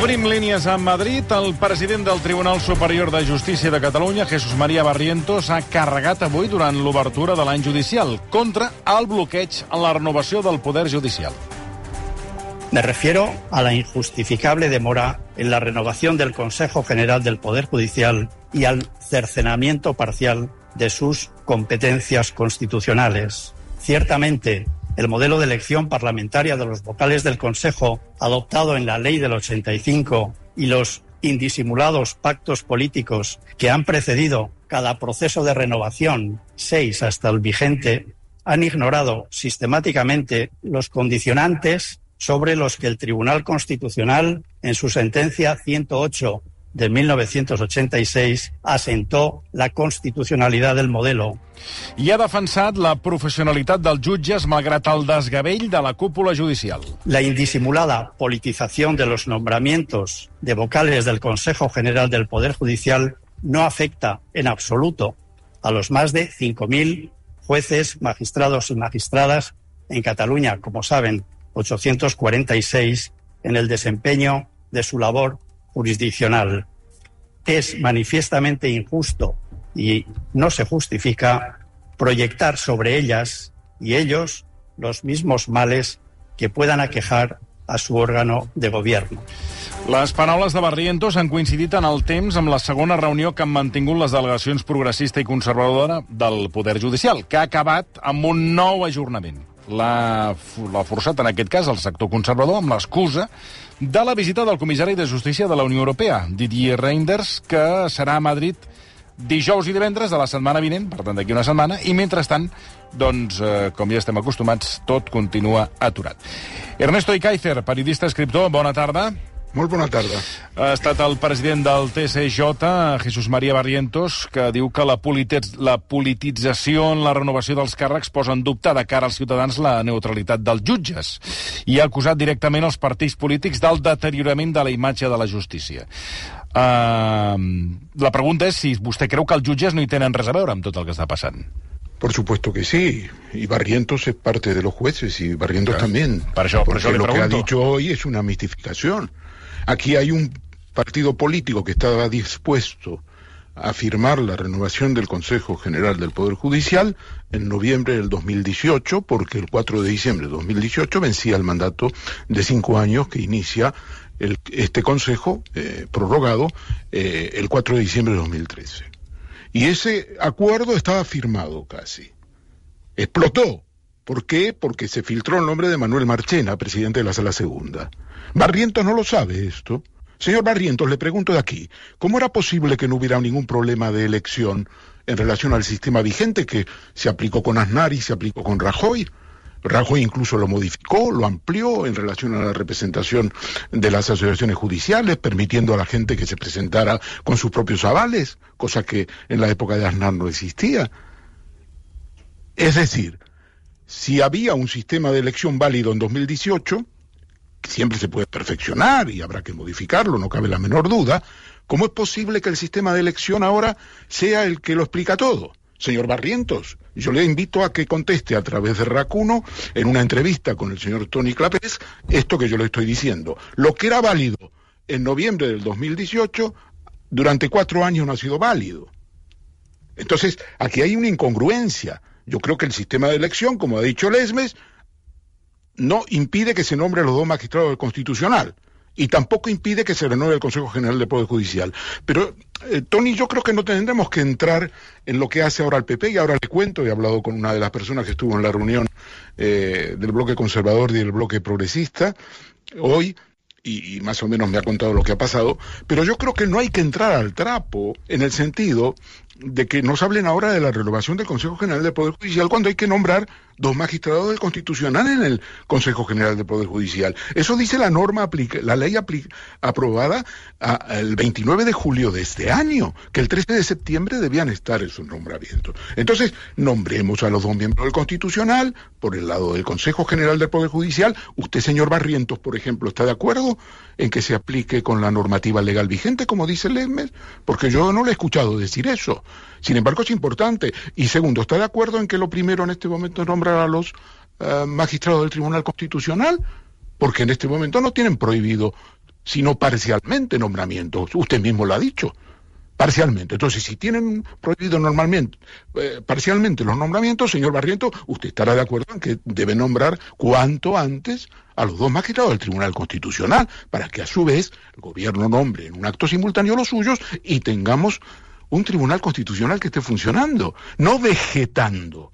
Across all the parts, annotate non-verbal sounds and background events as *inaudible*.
Obrim línies a Madrid. El president del Tribunal Superior de Justícia de Catalunya, Jesús María Barrientos, ha carregat avui durant l'obertura de l'any judicial contra el bloqueig en la renovació del Poder Judicial. Me refiero a la injustificable demora en la renovación del Consejo General del Poder Judicial y al cercenamiento parcial de sus competencias constitucionales. Ciertamente, el modelo de elección parlamentaria de los vocales del Consejo, adoptado en la Ley del 85, y los indisimulados pactos políticos que han precedido cada proceso de renovación, seis hasta el vigente, han ignorado sistemáticamente los condicionantes sobre los que el Tribunal Constitucional, en su sentencia 108 de 1986 asentó la constitucionalidad del modelo. I ha defensat la professionalitat dels jutges malgrat el desgavell de la cúpula judicial. La indisimulada politización de los nombramientos de vocales del Consejo General del Poder Judicial no afecta en absoluto a los más de 5.000 jueces, magistrados y magistradas en Cataluña, como saben, 846, en el desempeño de su labor jurisdiccional. Es manifiestamente injusto y no se justifica proyectar sobre ellas y ellos los mismos males que puedan aquejar a su órgano de gobierno. Les paraules de Barrientos han coincidit en el temps amb la segona reunió que han mantingut les delegacions progressista i conservadora del Poder Judicial, que ha acabat amb un nou ajornament. L'ha forçat, en aquest cas, el sector conservador amb l'excusa de la visita del comissari de Justícia de la Unió Europea, Didier Reinders, que serà a Madrid dijous i divendres de la setmana vinent, per tant, d'aquí una setmana, i mentrestant, doncs, eh, com ja estem acostumats, tot continua aturat. Ernesto Icaizer, periodista, escriptor, bona tarda. Molt bona tarda. Ha estat el president del TCJ, Jesús María Barrientos, que diu que la, la politització en la renovació dels càrrecs posa en dubte de cara als ciutadans la neutralitat dels jutges i ha acusat directament els partits polítics del deteriorament de la imatge de la justícia. Uh, la pregunta és si vostè creu que els jutges no hi tenen res a veure amb tot el que està passant. Por supuesto que sí, y Barrientos es parte de los jueces y Barrientos claro. también. Por eso, por eso lo pregunto. que ha dicho hoy es una mistificación. Aquí hay un partido político que estaba dispuesto a firmar la renovación del Consejo General del Poder Judicial en noviembre del 2018, porque el 4 de diciembre de 2018 vencía el mandato de cinco años que inicia este Consejo eh, prorrogado eh, el 4 de diciembre de 2013. Y ese acuerdo estaba firmado casi. Explotó. ¿Por qué? Porque se filtró el nombre de Manuel Marchena, presidente de la Sala Segunda. Barrientos no lo sabe esto. Señor Barrientos, le pregunto de aquí, ¿cómo era posible que no hubiera ningún problema de elección en relación al sistema vigente que se aplicó con Aznar y se aplicó con Rajoy? Rajoy incluso lo modificó, lo amplió en relación a la representación de las asociaciones judiciales, permitiendo a la gente que se presentara con sus propios avales, cosa que en la época de Aznar no existía. Es decir, si había un sistema de elección válido en 2018, siempre se puede perfeccionar y habrá que modificarlo, no cabe la menor duda, ¿cómo es posible que el sistema de elección ahora sea el que lo explica todo? Señor Barrientos, yo le invito a que conteste a través de Racuno, en una entrevista con el señor Tony Clapés, esto que yo le estoy diciendo. Lo que era válido en noviembre del 2018, durante cuatro años no ha sido válido. Entonces, aquí hay una incongruencia. Yo creo que el sistema de elección, como ha dicho Lesmes, no impide que se nombre a los dos magistrados del Constitucional y tampoco impide que se renueve el Consejo General del Poder Judicial. Pero, eh, Tony, yo creo que no tendremos que entrar en lo que hace ahora el PP, y ahora le cuento, he hablado con una de las personas que estuvo en la reunión eh, del bloque conservador y del bloque progresista hoy, y, y, más o menos me ha contado lo que ha pasado, pero yo creo que no hay que entrar al trapo en el sentido de que nos hablen ahora de la renovación del Consejo General del Poder Judicial cuando hay que nombrar dos magistrados del Constitucional en el Consejo General del Poder Judicial. Eso dice la norma, la ley aprobada el 29 de julio de este año, que el 13 de septiembre debían estar esos nombramientos. Entonces, nombremos a los dos miembros del Constitucional por el lado del Consejo General del Poder Judicial. Usted, señor Barrientos, por ejemplo, ¿está de acuerdo en que se aplique con la normativa legal vigente, como dice Lemmer? Porque yo no le he escuchado decir eso. Sin embargo, es importante. Y segundo, ¿está de acuerdo en que lo primero en este momento es nombrar a los eh, magistrados del Tribunal Constitucional? Porque en este momento no tienen prohibido, sino parcialmente nombramientos. Usted mismo lo ha dicho. Parcialmente. Entonces, si tienen prohibido normalmente, eh, parcialmente los nombramientos, señor Barriento, usted estará de acuerdo en que debe nombrar cuanto antes a los dos magistrados del Tribunal Constitucional, para que a su vez el gobierno nombre en un acto simultáneo los suyos y tengamos un Tribunal Constitucional que esté funcionando, no vegetando.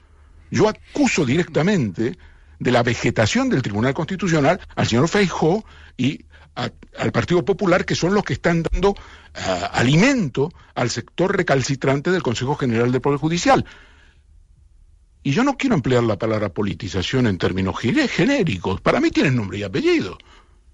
Yo acuso directamente de la vegetación del Tribunal Constitucional al señor Feijó y al Partido Popular, que son los que están dando ah, alimento al sector recalcitrante del Consejo General del Poder Judicial. Y yo no quiero emplear la palabra politización en términos genéricos. Para mí tienen nombre y apellido.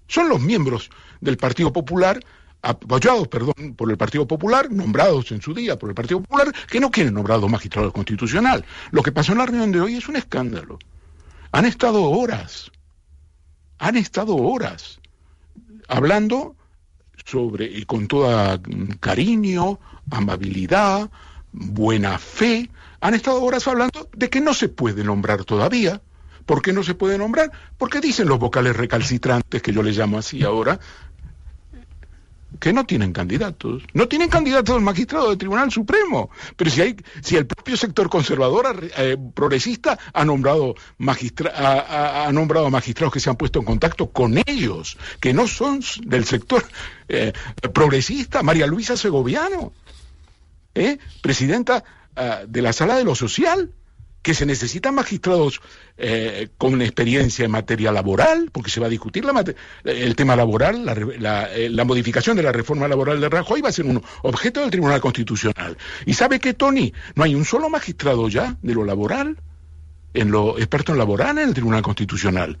Son los miembros del Partido Popular, apoyados, perdón, por el Partido Popular, nombrados en su día por el Partido Popular, que no quieren nombrado magistrado constitucional. Lo que pasó en la reunión de hoy es un escándalo. Han estado horas, han estado horas hablando sobre, y con toda cariño, amabilidad, buena fe, han estado horas hablando de que no se puede nombrar todavía. ¿Por qué no se puede nombrar? Porque dicen los vocales recalcitrantes, que yo les llamo así ahora, que no tienen candidatos. No tienen candidatos al magistrado del Tribunal Supremo. Pero si hay, si el propio sector conservador eh, progresista ha nombrado magistra, ha, nombrado magistrados que se han puesto en contacto con ellos, que no son del sector eh, progresista, María Luisa Segoviano, ¿eh? presidenta ah, de la Sala de lo Social que se necesitan magistrados eh, con experiencia en materia laboral, porque se va a discutir el tema laboral, eh, la, modificación de la reforma laboral de Rajoy va a ser un objeto del Tribunal Constitucional. ¿Y sabe qué, Tony? No hay un solo magistrado ya de lo laboral, en lo experto en laboral en el Tribunal Constitucional.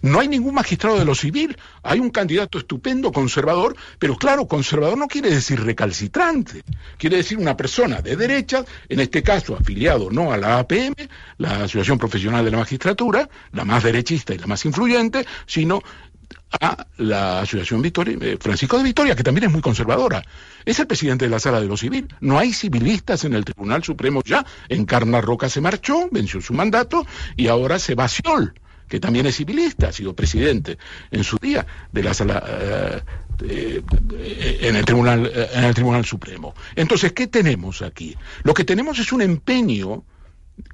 No hay ningún magistrado de lo civil. Hay un candidato estupendo, conservador, pero claro, conservador no quiere decir recalcitrante. Quiere decir una persona de derecha, en este caso afiliado no a la APM, la Asociación Profesional de la Magistratura, la más derechista y la más influyente, sino a la Asociación Victoria, eh, Francisco de Victoria, que también es muy conservadora. Es el presidente de la Sala de lo Civil. No hay civilistas en el Tribunal Supremo ya. Encarna Roca se marchó, venció su mandato y ahora se va Sciol que también es civilista, ha sido presidente en su día de la sala eh, eh, en el tribunal en el tribunal supremo. Entonces, ¿qué tenemos aquí? Lo que tenemos es un empeño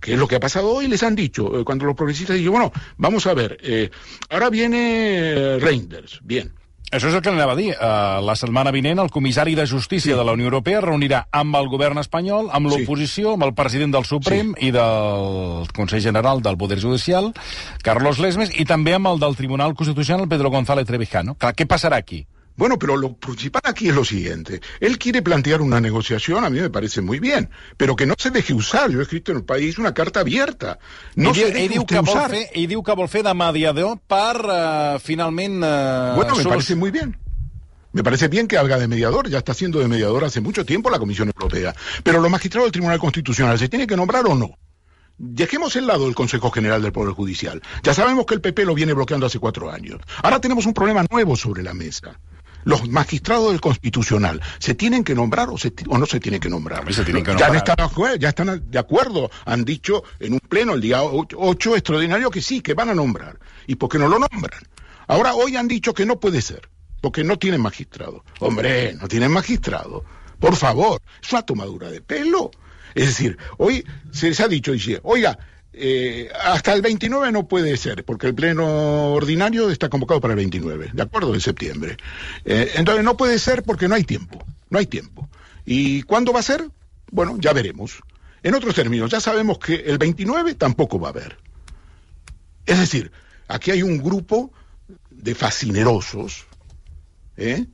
que es lo que ha pasado hoy, les han dicho, cuando los progresistas dijeron, bueno, vamos a ver, ahora viene Reinders, bien, això és el que anava a dir. Uh, la setmana vinent el comissari de Justícia sí. de la Unió Europea reunirà amb el govern espanyol, amb l'oposició, sí. amb el president del Suprem sí. i del Consell General del Poder Judicial, Carlos Lesmes, i també amb el del Tribunal Constitucional, Pedro González Trevijano. Clar, què passarà aquí? Bueno, pero lo principal aquí es lo siguiente. Él quiere plantear una negociación, a mí me parece muy bien, pero que no se deje usar. Yo he escrito en el país una carta abierta. No I, se deje diu que usar. Fer, I diu que vol fer de mediador per, uh, finalment... Uh, bueno, me parece muy bien. Me parece bien que haga de mediador, ya está siendo de mediador hace mucho tiempo la Comisión Europea. Pero los magistrados del Tribunal Constitucional, ¿se tiene que nombrar o no? Dejemos el lado el Consejo General del Poder Judicial. Ya sabemos que el PP lo viene bloqueando hace cuatro años. Ahora tenemos un problema nuevo sobre la mesa los magistrados del Constitucional, ¿se tienen que nombrar o, no se tienen que nombrar? Se tienen que nombrar. Ya, están, ya están de acuerdo, han dicho en un pleno el día 8 extraordinario que sí, que van a nombrar. ¿Y por qué no lo nombran? Ahora hoy han dicho que no puede ser, porque no tienen magistrado. Hombre, no tienen magistrado. Por favor, es una tomadura de pelo. Es decir, hoy se les ha dicho, dice, oiga, eh, hasta el 29 no puede ser, porque el pleno ordinario está convocado para el 29, ¿de acuerdo? De septiembre. Eh, entonces no puede ser porque no hay tiempo, no hay tiempo. ¿Y cuándo va a ser? Bueno, ya veremos. En otros términos, ya sabemos que el 29 tampoco va a haber. Es decir, aquí hay un grupo de fascinerosos, ¿eh?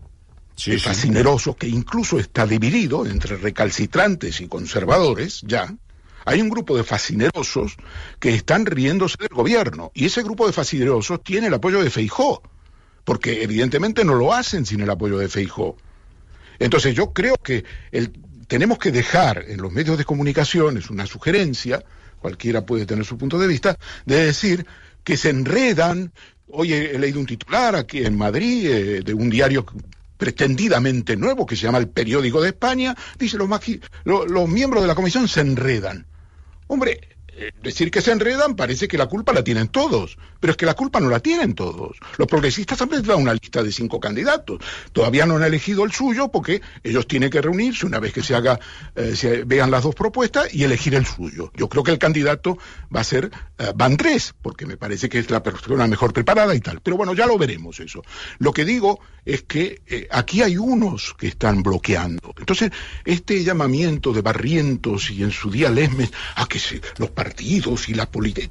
de fascinerosos que incluso está dividido entre recalcitrantes y conservadores, ya, hay un grupo de fascinerosos que están riéndose del gobierno. Y ese grupo de fascinerosos tiene el apoyo de Feijó, porque evidentemente no lo hacen sin el apoyo de Feijó. Entonces yo creo que tenemos que dejar en los medios de comunicación, es una sugerencia, cualquiera puede tener su punto de vista, de decir que se enredan. Hoy he, leído un titular aquí en Madrid eh, de un diario pretendidamente nuevo que se llama El Periódico de España, dice los, los miembros de la comisión se enredan. Hombre, eh, decir que se enredan parece que la culpa la tienen todos, pero es que la culpa no la tienen todos. Los progresistas han presentado una lista de cinco candidatos. Todavía no han elegido el suyo porque ellos tienen que reunirse una vez que se haga, eh, se vean las dos propuestas y elegir el suyo. Yo creo que el candidato va a ser uh, Van porque me parece que es la persona mejor preparada y tal. Pero bueno, ya lo veremos eso. Lo que digo es que aquí hay unos que están bloqueando. Entonces, este llamamiento de Barrientos y en su día Lesmes a que se, los partidos y la política.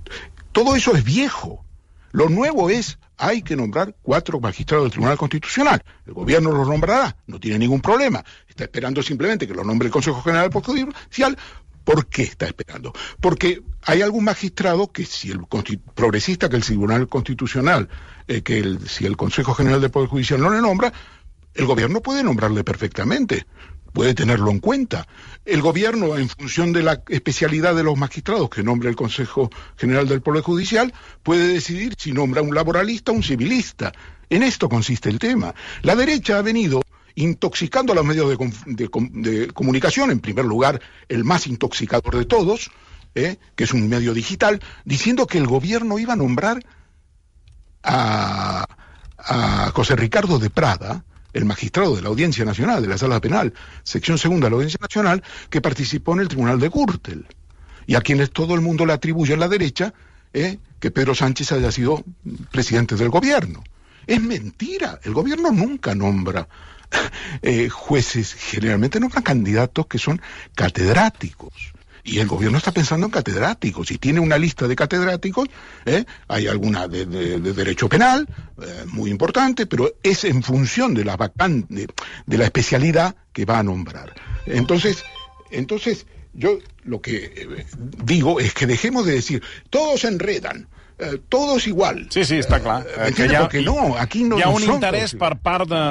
Todo eso es viejo. Lo nuevo es, hay que nombrar cuatro magistrados del Tribunal Constitucional. El gobierno los nombrará, no tiene ningún problema. Está esperando simplemente que lo nombre el Consejo General Judicial. ¿Por qué está esperando? Porque hay algún magistrado que si el progresista que el Tribunal Constitucional, eh, que si el Consejo General del Poder Judicial no le nombra, el gobierno puede nombrarle perfectamente puede tenerlo en cuenta. El gobierno, en función de la especialidad de los magistrados que nombra el Consejo General del Poder Judicial, puede decidir si nombra un laboralista o un civilista. En esto consiste el tema. La derecha ha venido intoxicando a los medios de, comunicación, en primer lugar, el más intoxicador de todos, ¿eh? que es un medio digital, diciendo que el gobierno iba a nombrar a, José Ricardo de Prada, el magistrado de la Audiencia Nacional, de la Sala Penal, sección segunda de la Audiencia Nacional, que participó en el Tribunal de Gürtel, y a quienes todo el mundo le atribuye a la derecha eh, que Pedro Sánchez haya sido presidente del gobierno. Es mentira, el gobierno nunca nombra *laughs* eh, jueces, generalmente nombra candidatos que son catedráticos y el gobierno está pensando en catedráticos y tiene una lista de catedráticos, ¿eh? hay alguna de, derecho penal, eh, muy importante, pero es en función de la vacante, de la especialidad que va a nombrar. Entonces, entonces yo lo que digo es que dejemos de decir, todos se enredan, eh, todos igual. Sí, sí, està clar. Eh, que ha, Porque no, aquí no Hi ha un interès per part de,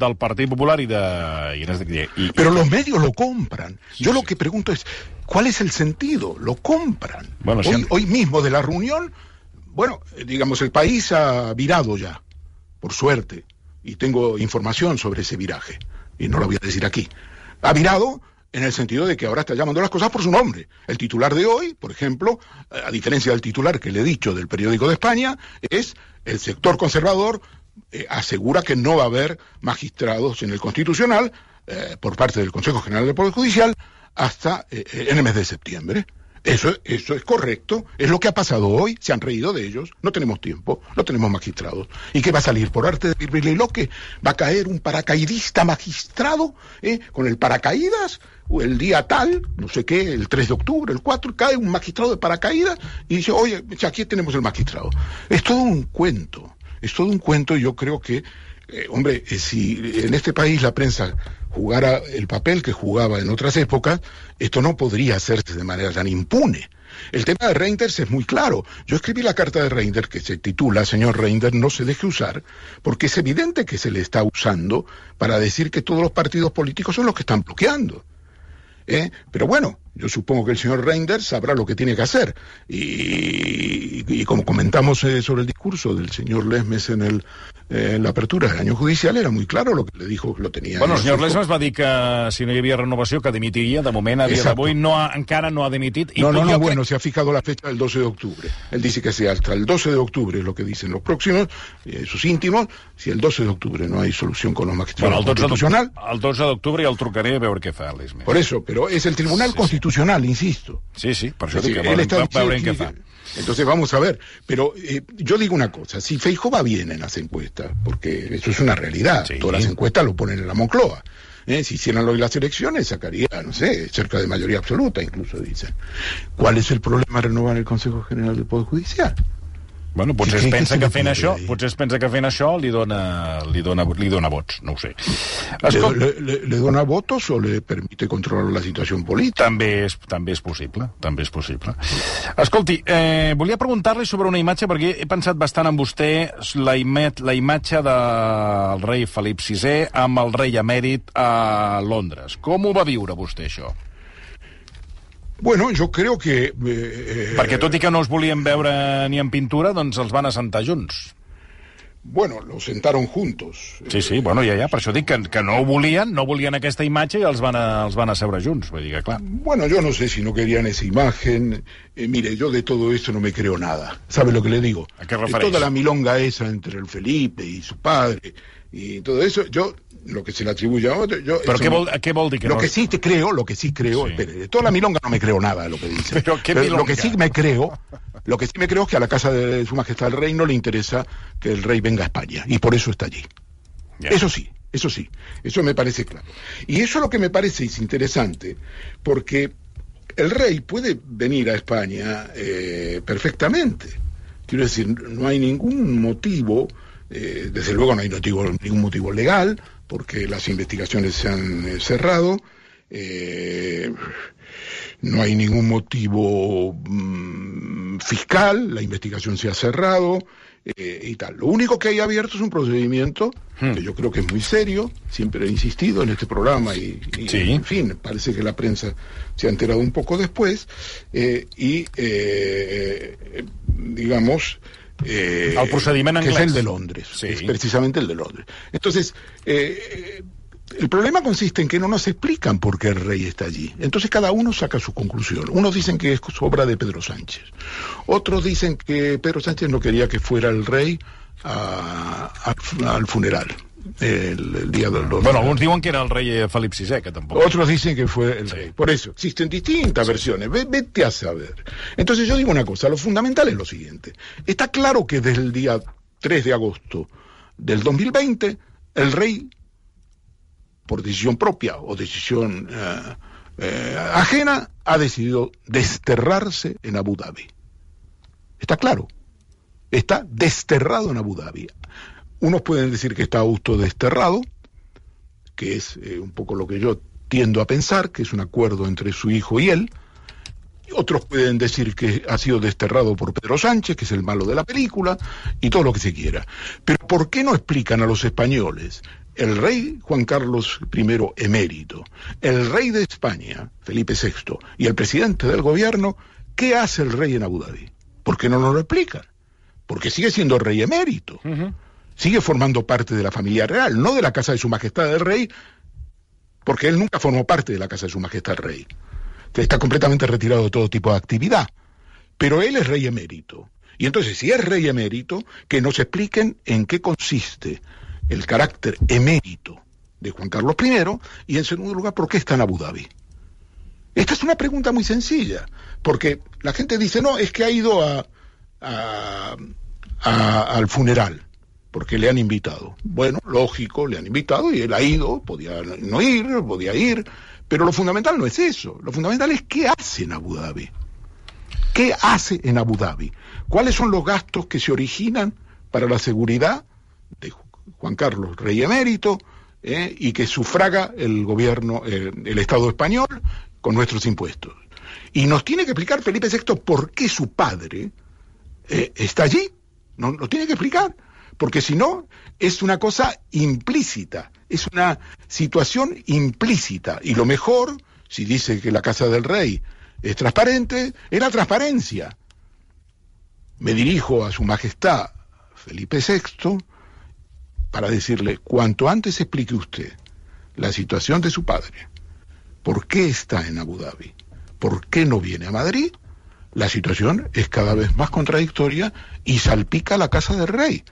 del Partit Popular y de... Y, Pero los medios lo compran. Yo lo que pregunto es, ¿cuál es el sentido? Lo compran. Bueno, hoy mismo de la reunión, bueno, digamos, el país ha virado ya, por suerte, y tengo información sobre ese viraje, y no lo voy a decir aquí. Ha virado en el sentido de que ahora está llamando las cosas por su nombre. El titular de hoy, por ejemplo, a diferencia del titular que le he dicho del periódico de España, es el sector conservador eh, asegura que no va a haber magistrados en el Constitucional eh, por parte del Consejo General del Poder Judicial hasta eh, en el mes de septiembre. Eso, eso es correcto, es lo que ha pasado hoy, se han reído de ellos, no tenemos tiempo, no tenemos magistrados. ¿Y qué va a salir? Por arte de loque va a caer un paracaidista magistrado ¿eh? con el paracaídas, el día tal, no sé qué, el 3 de octubre, el 4, cae un magistrado de paracaídas y dice, oye, aquí tenemos el magistrado. Es todo un cuento, es todo un cuento y yo creo que, eh, hombre, eh, si en este país la prensa jugara el papel que jugaba en otras épocas, esto no podría hacerse de manera tan impune. El tema de Reinders es muy claro. Yo escribí la carta de Reinders que se titula Señor Reinders, no se deje usar, porque es evidente que se le está usando para decir que todos los partidos políticos son los que están bloqueando. ¿Eh? Pero bueno, yo supongo que el señor Reinders sabrá lo que tiene que hacer. Y, como comentamos eh, sobre el discurso del señor Lesmes en, el, eh, en la apertura del año judicial, era muy claro lo que le dijo, lo tenía... Bueno, el señor Lesmes va dir que si no hi havia renovació que dimitiria, de moment a dia d'avui no ha, encara no ha dimitit. No, no, no, bueno, se ha fijado la fecha del 12 de octubre. Él dice que sea hasta el 12 de octubre, es lo que dicen los próximos, eh, sus íntimos, si el 12 de octubre no hay solución con los magistrados bueno, el 12 constitucional... El 12 d'octubre ja el trucaré a veure què fa Lesmes. Por eso, pero es el Tribunal sí, Constitucional constitucional, insisto. Sí, sí, por eso sí, que él está, Entonces vamos a ver, pero eh, yo digo una cosa, si Feijo va bien en las encuestas, porque eso es una realidad, sí. todas las encuestas lo ponen en la Moncloa. ¿eh? Si hicieran hoy las elecciones, sacaría, no sé, cerca de mayoría absoluta, incluso dicen. ¿Cuál es el problema de renovar el Consejo General del Poder Judicial? Bueno, potser es pensa que fent això, potser es pensa que fent això li dona, li dona, li dona vots, no ho sé. ¿Le, Escolta, le- le- le dona votos o le permite controlar la situación política? també és, també és possible, també és possible. Escolti, eh, volia preguntar-li sobre una imatge, perquè he pensat bastant en vostè, la, imet, la imatge del rei Felip VI amb el rei emèrit a Londres. Com ho va viure vostè, això? Bueno, yo creo que... eh, Perquè tot i que no es volien veure ni en pintura, doncs els van assentar junts. Bueno, los sentaron juntos. Sí, sí, bueno, ja, ja, per això dic que, que no ho volien, no volien aquesta imatge i els van, a, els van asseure junts. Vull dir que, clar, Bueno, yo no sé si no querían esa imagen. Eh, mire, yo de todo esto no me creo nada. ¿Sabe lo que le digo? ¿A qué De referéis? toda la milonga esa entre el Felipe y su padre y todo eso, yo, lo que se le atribuye a otro, yo... eso què no- vol, que lo no? que sí te creo, lo que sí creo, Sí. espere, de toda la milonga no me creo nada de lo que dice. *laughs* Pero ¿qué lo milonga? que sí me creo, lo que sí me creo es que a la casa de su majestad el rey no le interesa que el rey venga a España y por eso está allí. Eso sí, eso sí, eso me parece claro. Y eso es lo que me parece es interesante, porque el rey puede venir a España eh, perfectamente. Quiero decir, no hay ningún motivo, eh, desde luego no hay motivo, ningún motivo legal, porque las investigaciones se han eh, cerrado. eh, no hay ningún motivo mm, fiscal, la investigación se ha cerrado eh, y tal. Lo único que hay abierto es un procedimiento que yo creo que es muy serio, siempre he insistido en este programa y, y, Sí. en fin, parece que la prensa se ha enterado un poco después eh, y digamos... eh, procediment que es el de Londres, Sí. es precisamente el de Londres. Entonces, eh, el problema consiste en que no nos explican por qué el rey está allí. Entonces cada uno saca su conclusión. Unos dicen que es obra de Pedro Sánchez. Otros dicen que Pedro Sánchez no quería que fuera el rey a- a- al funeral, el, el día del 2 Bueno, alguns diuen que era el rei eh, Felip VI, que tampoc... otros dicen que fue el rey. Por eso, existen distintas versiones. Ve- Vete a saber. Entonces yo digo una cosa, lo fundamental es lo siguiente. Está claro que desde el día 3 de agosto del 2020, el rey, por decisión propia o decisión eh, eh, ajena, ha decidido desterrarse en Abu Dhabi. Está claro. Está desterrado en Abu Dhabi. Unos pueden decir que está autodesterrado, que es eh, un poco lo que yo tiendo a pensar, que es un acuerdo entre su hijo y él. Otros pueden decir que ha sido desterrado por Pedro Sánchez, que es el malo de la película, y todo lo que se quiera. Pero ¿por qué no explican a los españoles? El rey Juan Carlos I emérito, el rey de España, Felipe VI, y el presidente del gobierno, ¿qué hace el rey en Abu Dhabi? ¿Por qué no nos lo explican? Porque sigue siendo rey emérito sigue formando parte de la familia real, no de la casa de su majestad el rey, porque él nunca formó parte de la casa de su majestad el rey. Está completamente retirado de todo tipo de actividad. Pero él es rey emérito. Y entonces, si es rey emérito, que nos expliquen en qué consiste el carácter emérito de Juan Carlos I y, en segundo lugar, por qué está en Abu Dhabi. Esta es una pregunta muy sencilla, porque la gente dice, no, es que ha ido a, a- a- al funeral, porque le han invitado. Bueno, lógico, le han invitado y él ha ido, podía no ir, podía ir, pero lo fundamental no es eso, lo fundamental es qué hace en Abu Dhabi. ¿Qué hace en Abu Dhabi? ¿Cuáles son los gastos que se originan para la seguridad de Ju- Juan Carlos, rey emérito, eh, y que sufraga el gobierno, eh, el Estado español, con nuestros impuestos? Y nos tiene que explicar Felipe VI por qué su padre eh, está allí. No lo tiene que explicar. Porque si no, es una cosa implícita, es una situación implícita. Y lo mejor, si dice que la casa del rey es transparente, es la transparencia. Me dirijo a su majestad Felipe VI para decirle, cuanto antes explique usted la situación de su padre, por qué está en Abu Dhabi, por qué no viene a Madrid, la situación es cada vez más contradictoria y salpica la casa del rey.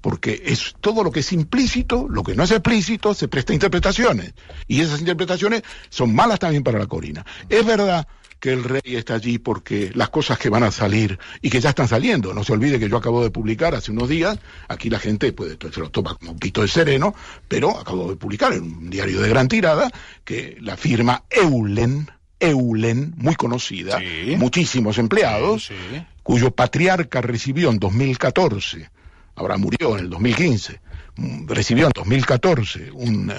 Porque es todo lo que es implícito, lo que no es explícito, se presta a interpretaciones. Y esas interpretaciones son malas también para la Corina. Es verdad que el rey está allí porque las cosas que van a salir y que ya están saliendo. No se olvide que yo acabo de publicar hace unos días, aquí la gente pues, se lo toma como un pito de sereno, pero acabo de publicar en un diario de gran tirada que la firma Eulen, Eulen, muy conocida, Sí. muchísimos empleados, Sí, sí. cuyo patriarca recibió en 2014, ahora murió en el 2015, mm, recibió en 2014 un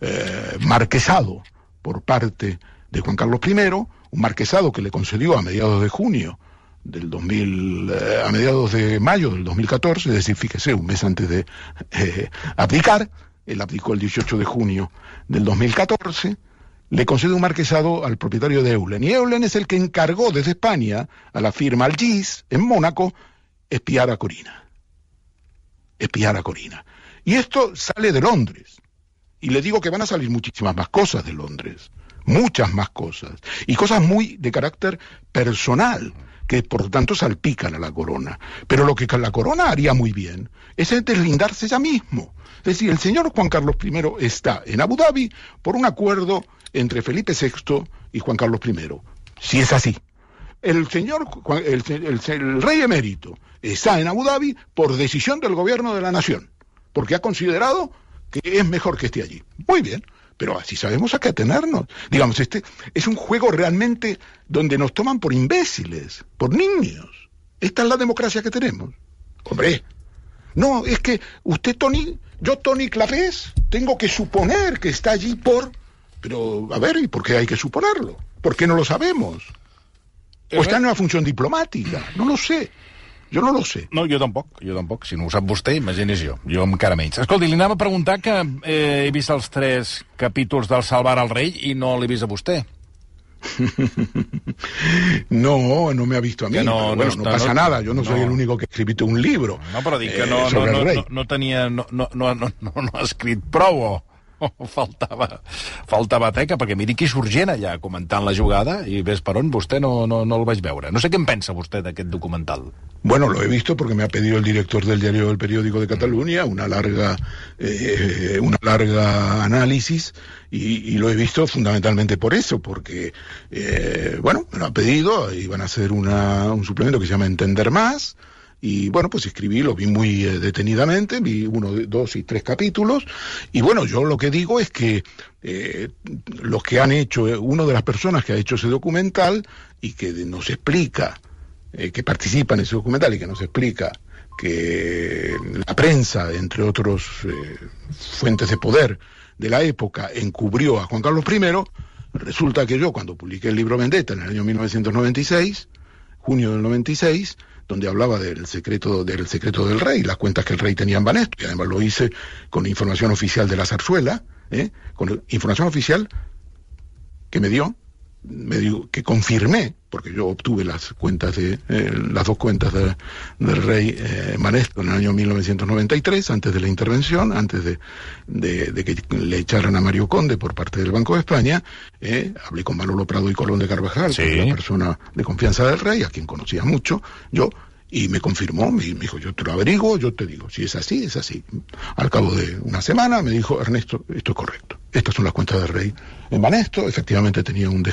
eh, marquesado por parte de Juan Carlos I, un marquesado que le concedió a mediados de junio del 2000, eh, a mediados de mayo del 2014, es decir, fíjese, un mes antes de eh, abdicar, él abdicó el 18 de junio del 2014, le concede un marquesado al propietario de Eulen. Y Eulen es el que encargó desde España a la firma Algis, en Mónaco, espiar a Corina. Espiar a Corina. Y esto sale de Londres. Y le digo que van a salir muchísimas más cosas de Londres. Muchas más cosas. Y cosas muy de carácter personal que por lo tanto salpican a la corona. Pero lo que la corona haría muy bien es deslindarse ella mismo. Es decir, el señor Juan Carlos I está en Abu Dhabi por un acuerdo entre Felipe VI y Juan Carlos I. Si es así. El señor, el, rey emérito está en Abu Dhabi por decisión del gobierno de la nación, porque ha considerado que es mejor que esté allí. Muy bien, pero así sabemos a qué atenernos. Digamos, este es un juego realmente donde nos toman por imbéciles, por niños. Esta es la democracia que tenemos. Hombre, no, es que usted, Tony, yo, Tony Clapés, tengo que suponer que está allí por... Pero, a ver, ¿y por qué hay que suponerlo? ¿Por qué no lo sabemos? ¿O está en una función diplomática? No lo sé. Jo no lo sé. No, jo tampoc, jo tampoc. Si no ho sap vostè, imagini's jo. Jo encara menys. Escolti, li anava a preguntar que eh, he vist els tres capítols del Salvar al Rei i no l'he vist a vostè. *laughs* no, no me ha visto a mí. No, bueno, no, no, pasa no, nada, yo no, no, soy el único que ha escrito un libro. No, però dic que eh, no, no, no, no, no tenia... No, no, no, no, no ha escrit prou. *laughs* Faltava, faltava teca, perquè miri qui surt gent allà comentant la jugada i ves per on vostè no, no, no el vaig veure. No sé què en pensa vostè d'aquest documental. Bueno, lo he visto porque me ha pedido el director del diario El Periódico de Cataluña una larga, eh, una larga análisis y, y, lo he visto fundamentalmente por eso, porque, eh, bueno, me lo ha pedido y van a hacer una, un suplemento que se llama Entender Más, y bueno, pues escribí, lo vi muy eh, detenidamente, vi uno, dos y tres capítulos, y bueno, yo lo que digo es que eh, los que han hecho, eh, uno de las personas que ha hecho ese documental y que nos explica, eh, que participa en ese documental y que nos explica que la prensa, entre otros eh, fuentes de poder de la época, encubrió a Juan Carlos I, resulta que yo cuando publiqué el libro Vendetta en el año 1996, junio del 96, donde hablaba del secreto, del secreto del rey, las cuentas que el rey tenía en Banesto, y además lo hice con información oficial de la zarzuela, ¿eh? con información oficial que me dio, me dio, que confirmé, porque yo obtuve las cuentas de, eh, las dos cuentas de, del rey eh, Manesto en el año 1993, antes de la intervención, antes de, de, de, que le echaran a Mario Conde por parte del Banco de España, eh, hablé con Manolo Prado y Colón de Carvajal, sí. que es la persona de confianza del rey, a quien conocía mucho, yo, y me confirmó, me, dijo, yo te lo averiguo, yo te digo, si es así, es así. Al cabo de una semana me dijo, Ernesto, esto es correcto. Estas son las cuentas del rey en Banesto. Efectivamente tenía un,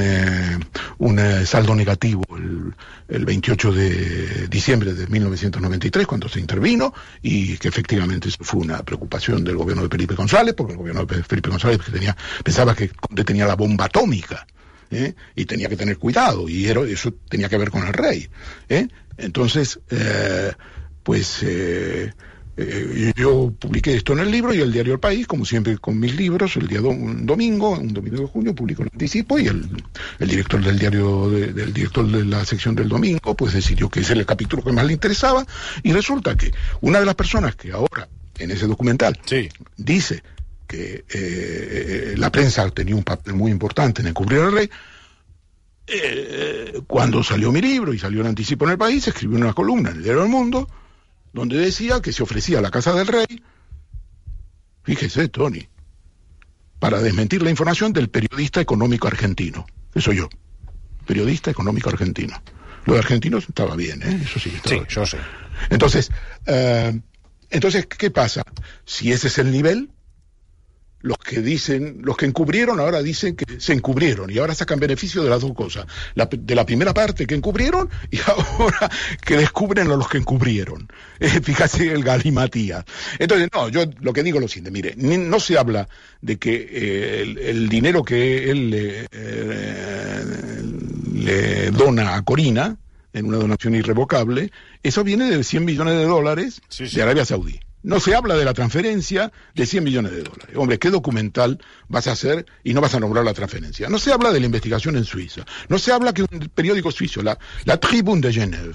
eh, eh, saldo negativo el, el, 28 de diciembre de 1993, cuando se intervino, y que efectivamente eso fue una preocupación del gobierno de Felipe González, porque el gobierno de Felipe González tenía, pensaba que tenía la bomba atómica. ¿Eh? y tenía que tener cuidado, y eso tenía que ver con el rey. ¿eh? Entonces, eh, pues yo publiqué esto en el libro y el diario El País, como siempre con mis libros, el día do, un domingo, un domingo de junio, publico el anticipo y el, el director del diario, de, del director de la sección del domingo, pues decidió que ese era el capítulo que más le interesaba y resulta que una de las personas que ahora en ese documental sí. dice que eh, la prensa tenía un papel muy importante en encubrir al rey, eh, cuando salió mi libro y salió el anticipo en el país, escribió una columna en el diario del Mundo, donde decía que se ofrecía la casa del rey, fíjese, Tony, para desmentir la información del periodista económico argentino, que soy yo, periodista económico argentino. Lo de argentinos estaba bien, ¿eh? eso sí. Estaba sí, yo sé. Entonces, uh, entonces, ¿qué pasa? Si ese es el nivel, los que dicen, los que encubrieron ahora dicen que se encubrieron y ahora sacan beneficio de las dos cosas, la, de la primera parte que encubrieron y *laughs* ahora que descubren a los que encubrieron. *laughs* Eh, fíjate el galimatías. Entonces, no, yo lo que digo es lo siguiente, mire, no se habla de que eh, el, el, dinero que él eh, le dona a Corina, en una donación irrevocable, eso viene de 100 millones de dólares Sí, sí. de Arabia Saudí. No se habla de la transferencia de 100 millones de dólares. Hombre, ¿qué documental vas a hacer y no vas a nombrar la transferencia? No se habla de la investigación en Suiza. No se habla que un periódico suizo, la, la Tribune de Genève,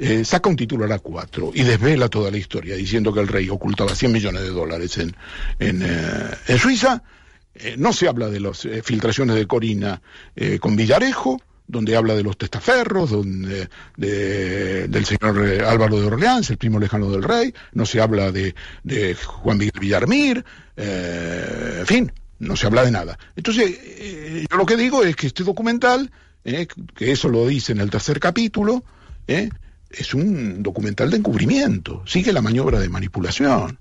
eh, saca un titular a cuatro y desvela toda la historia diciendo que el rey ocultaba 100 millones de dólares en, en, eh, en Suiza. Eh, no se habla de las filtraciones de Corina con Villarejo, donde habla de los testaferros, donde, de- del señor eh, Álvaro de Orleans, el primo lejano del rey, no se habla de, de Juan Miguel Villarmir, eh, en fin, no se habla de nada. Entonces, eh, yo lo que digo es que este documental, que eso lo dice en el tercer capítulo, es un documental de encubrimiento, sigue la maniobra de manipulación.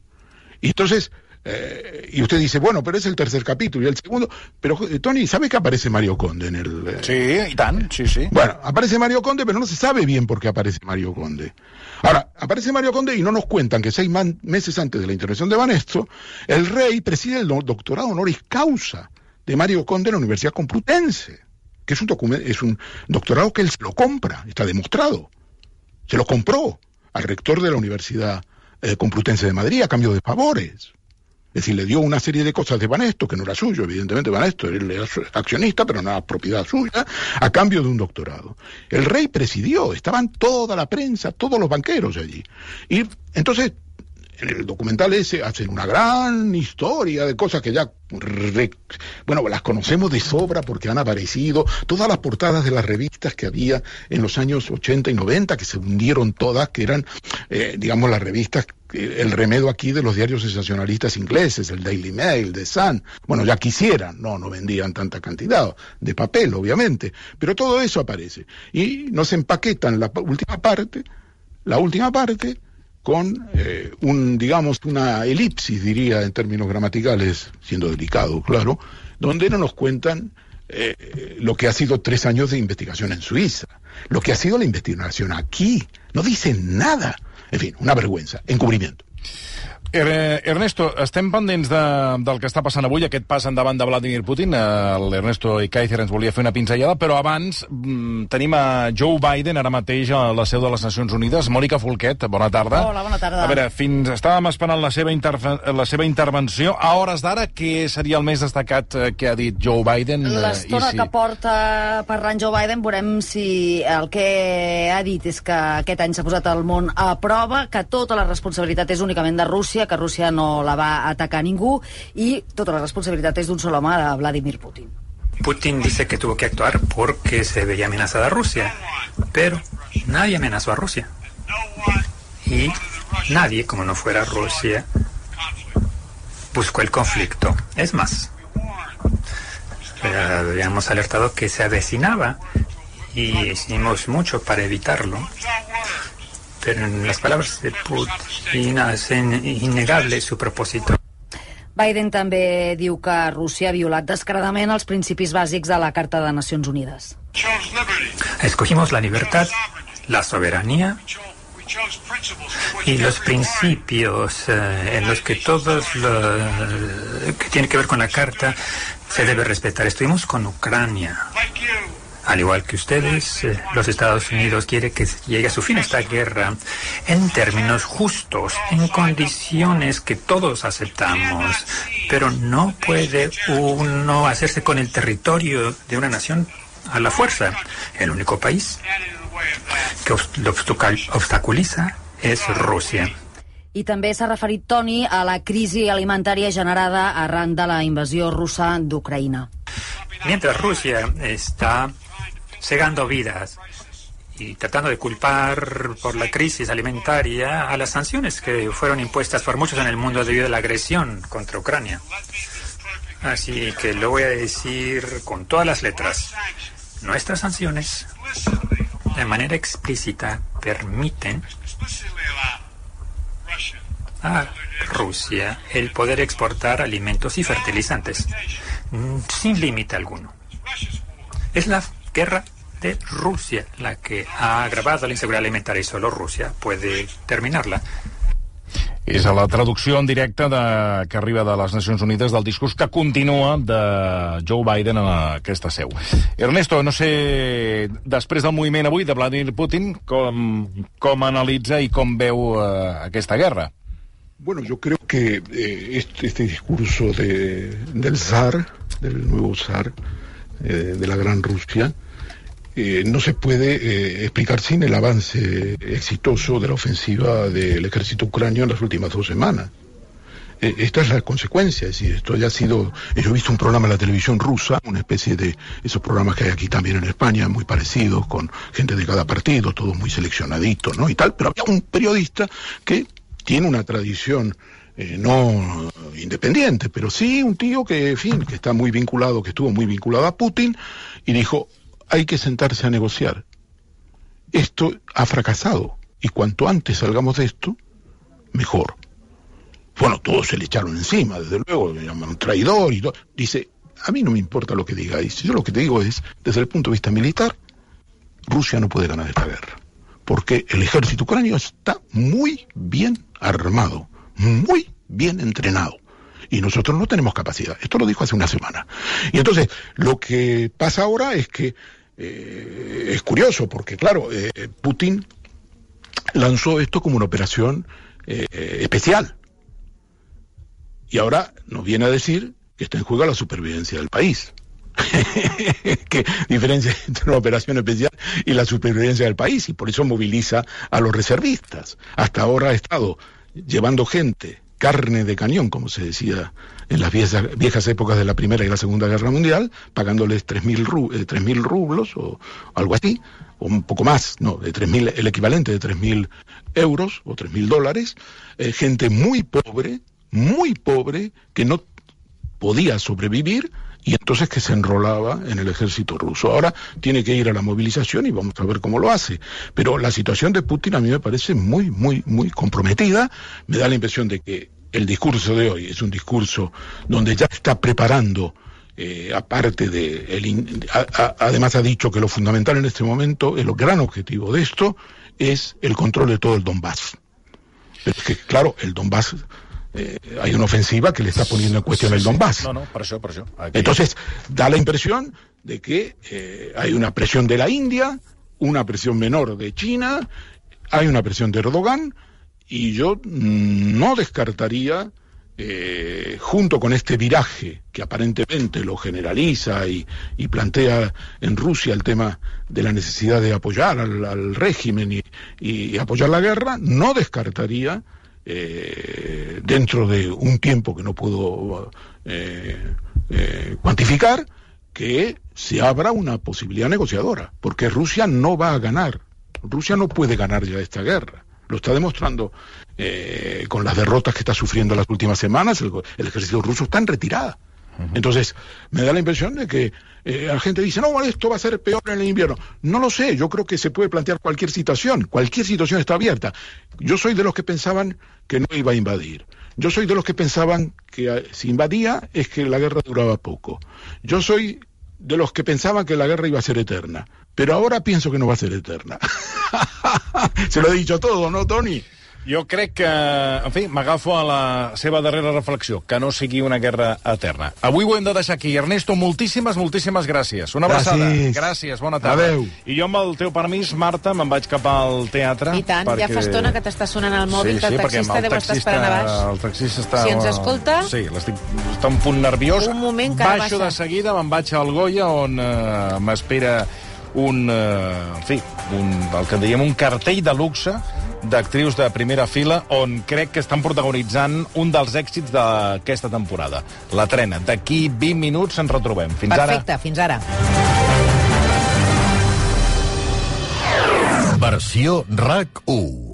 Y entonces, eh, y usted dice, bueno, pero es el tercer capítulo y el segundo, pero eh, Tony, ¿sabe que aparece Mario Conde en el... eh, Sí, i tant, sí, sí. bueno, aparece Mario Conde, pero no se sabe bien por qué aparece Mario Conde. Ahora, aparece Mario Conde y no nos cuentan que seis man- meses antes de la intervención de Banesto, el rey preside el do- doctorado honoris causa de Mario Conde en la Universidad Complutense, que es un, es un doctorado que él se lo compra, está demostrado. Se lo compró al rector de la Universidad eh, Complutense de Madrid a cambio de favores. Es decir, le dio una serie de cosas de Banesto, que no era suyo, evidentemente Banesto, era accionista, pero no era propiedad suya, a cambio de un doctorado. El rey presidió, estaban toda la prensa, todos los banqueros allí. Y entonces, en el documental ese hacen una gran historia de cosas que ya, bueno, las conocemos de sobra porque han aparecido todas las portadas de las revistas que había en los años 80 y 90, que se hundieron todas, que eran, eh, digamos, las revistas, el remedio aquí de los diarios sensacionalistas ingleses, el Daily Mail, The Sun, bueno, ya quisieran, no, no vendían tanta cantidad de papel, obviamente, pero todo eso aparece. Y nos empaquetan la última parte, la última parte, con eh, un, digamos, una elipsis, diría en términos gramaticales, siendo delicado, claro, donde no nos cuentan eh, lo que ha sido tres años de investigación en Suiza, lo que ha sido la investigación aquí, no dicen nada. En fin, una vergüenza, encubrimiento. Er, Ernesto, estem pendents de, del que està passant avui, aquest pas endavant de Vladimir Putin. L'Ernesto i Kaiser ens volia fer una pinzellada, però abans mm, tenim a Joe Biden ara mateix a la seu de les Nacions Unides. Mònica Folquet, bona tarda. Hola, bona tarda. A veure, fins estàvem esperant la seva, interfe- la seva intervenció. A hores d'ara, què seria el més destacat eh, que ha dit Joe Biden? eh, L'estona i que porta parlant Joe Biden veurem si el que ha dit és que aquest any s'ha posat el món a prova, que tota la responsabilitat és únicament de Rússia, que Rússia no la va atacar ningú i tota la responsabilitat és d'un sol home, de Vladimir Putin. Putin dice que tuvo que actuar porque se veía amenazada Rusia, pero nadie amenazó a Rusia. Y nadie, como no fuera Rusia, buscó el conflicto. Es más, eh, habíamos alertado que se avecinaba y hicimos mucho para evitarlo. Pero en las palabras de Putin hacen innegable su propósito. Biden també diu que Rússia ha violat descaradament els principis bàsics de la Carta de Nacions Unides. Escogimos la libertad, la soberanía y los principios eh, en los que todos lo que tiene que ver con la carta se debe respetar. Estuvimos con Ucrania. Al igual que ustedes, eh, los Estados Unidos quiere que llegue a su fin esta guerra en términos justos, en condiciones que todos aceptamos. Pero no puede uno hacerse con el territorio de una nación a la fuerza. El único país que lo obstaculiza es Rusia. I també s'ha referit Toni a la crisi alimentària generada arran de la invasió russa d'Ucraïna. Mientras Rusia está cegando vidas y tratando de culpar por la crisis alimentaria a las sanciones que fueron impuestas por muchos en el mundo debido a la agresión contra Ucrania. Así que lo voy a decir con todas las letras. Nuestras sanciones, de manera explícita, permiten a Rusia el poder exportar alimentos y fertilizantes mm, sin límite alguno. Es la guerra de Rusia la que ha agravado la inseguridad alimentaria y solo Rusia puede terminarla. És a la traducció en directe de, que arriba de les Nacions Unides del discurs que continua de Joe Biden en aquesta seu. Ernesto, no sé, després del moviment avui de Vladimir Putin, com, com analitza i com veu eh, aquesta guerra? Bueno, yo creo que eh, este, este, discurso de, del zar, del nuevo zar eh, de la Gran Rusia, eh, no se puede eh, explicar sin el avance exitoso de la ofensiva del ejército ucranio en las últimas dos semanas. Eh, esta es la consecuencia, es decir, esto ya ha sido, yo he visto un programa en la televisión rusa, una especie de esos programas que hay aquí también en España, muy parecidos, con gente de cada partido, todo muy seleccionadito, ¿no? Y tal, pero había un periodista que tiene una tradición eh, no independiente, pero sí un tío que, en fin, que está muy vinculado, que estuvo muy vinculado a Putin, y dijo, hay que sentarse a negociar. Esto ha fracasado, y cuanto antes salgamos de esto, mejor. Bueno, todos se le echaron encima, desde luego, le llaman traidor y todo. Dice, a mí no me importa lo que digáis, yo lo que te digo es, desde el punto de vista militar, Rusia no puede ganar esta guerra, porque el ejército ucranio está muy bien armado, muy bien entrenado. Y nosotros no tenemos capacidad. Esto lo dijo hace una semana. Y entonces, lo que pasa ahora es que eh, es curioso, porque claro, eh, Putin lanzó esto como una operación eh, especial. Y ahora nos viene a decir que está en juego la supervivencia del país. *laughs* ¿Qué diferencia entre una operación especial y la supervivencia del país? Y por eso moviliza a los reservistas. Hasta ahora ha estado llevando gente, carne de cañón, como se decía en las viejas, épocas de la Primera y la Segunda Guerra Mundial, pagándoles 3.000 ru eh, rublos o algo así, o un poco más, no, de 3.000, el equivalente de 3.000 euros o 3.000 dólares, eh, gente muy pobre, muy pobre, que no podía sobrevivir y entonces que se enrolaba en el ejército ruso. Ahora tiene que ir a la movilización y vamos a ver cómo lo hace. Pero la situación de Putin a mí me parece muy, muy, muy comprometida. Me da la impresión de que el discurso de hoy es un discurso donde ya está preparando eh, aparte de, el, a, además ha dicho que lo fundamental en este momento, el gran objetivo de esto, es el control de todo el Donbass. Pero es que, claro, el Donbass eh, hay una ofensiva que le está poniendo en cuestión Sí, el. Donbass. No, no, per això. Aquí... Entonces, da la impresión de que eh, hay una presión de la India, una presión menor de China, hay una presión de Erdogan, y yo no descartaría, eh, junto con este viraje que aparentemente lo generaliza y, y plantea en Rusia el tema de la necesidad de apoyar al, al régimen y, y apoyar la guerra, no descartaría eh, dentro de un tiempo que no puedo eh, eh, cuantificar, que se abra una posibilidad negociadora, porque Rusia no va a ganar. Rusia no puede ganar ya esta guerra. Lo está demostrando eh, con las derrotas que está sufriendo las últimas semanas. El, el ejército ruso está en retirada. Entonces, me da la impresión de que eh, la gente dice, no, esto va a ser peor en el invierno. No lo sé, yo creo que se puede plantear cualquier situación, cualquier situación está abierta. Yo soy de los que pensaban que no iba a invadir. Yo soy de los que pensaban que eh, si invadía es que la guerra duraba poco. Yo soy de los que pensaban que la guerra iba a ser eterna. Pero ahora pienso que no va a ser eterna. *laughs* se lo he dicho todo, ¿no, Tony? Jo crec que, en fi, m'agafo a la seva darrera reflexió, que no sigui una guerra eterna. Avui ho hem de deixar aquí. Ernesto, moltíssimes, moltíssimes gràcies. Una abraçada. Gràcies. Gràcies, bona tarda. Adéu. I jo, amb el teu permís, Marta, me'n vaig cap al teatre. I tant, ja fa estona que t'està sonant el mòbil sí, del sí, perquè taxista, el deu estar esperant a baix. El taxista està... Si ens escolta- Sí, l'estic... està un punt nerviós. Un moment que Baixo baixa. de seguida, me'n vaig al Goya, on eh, m'espera un... Eh, en fi, un, el que en diem un cartell de luxe d'actrius de primera fila on crec que estan protagonitzant un dels èxits d'aquesta temporada. La trena. D'aquí 20 minuts ens retrobem. Fins ara. Perfecte, fins ara. Versió RAC 1.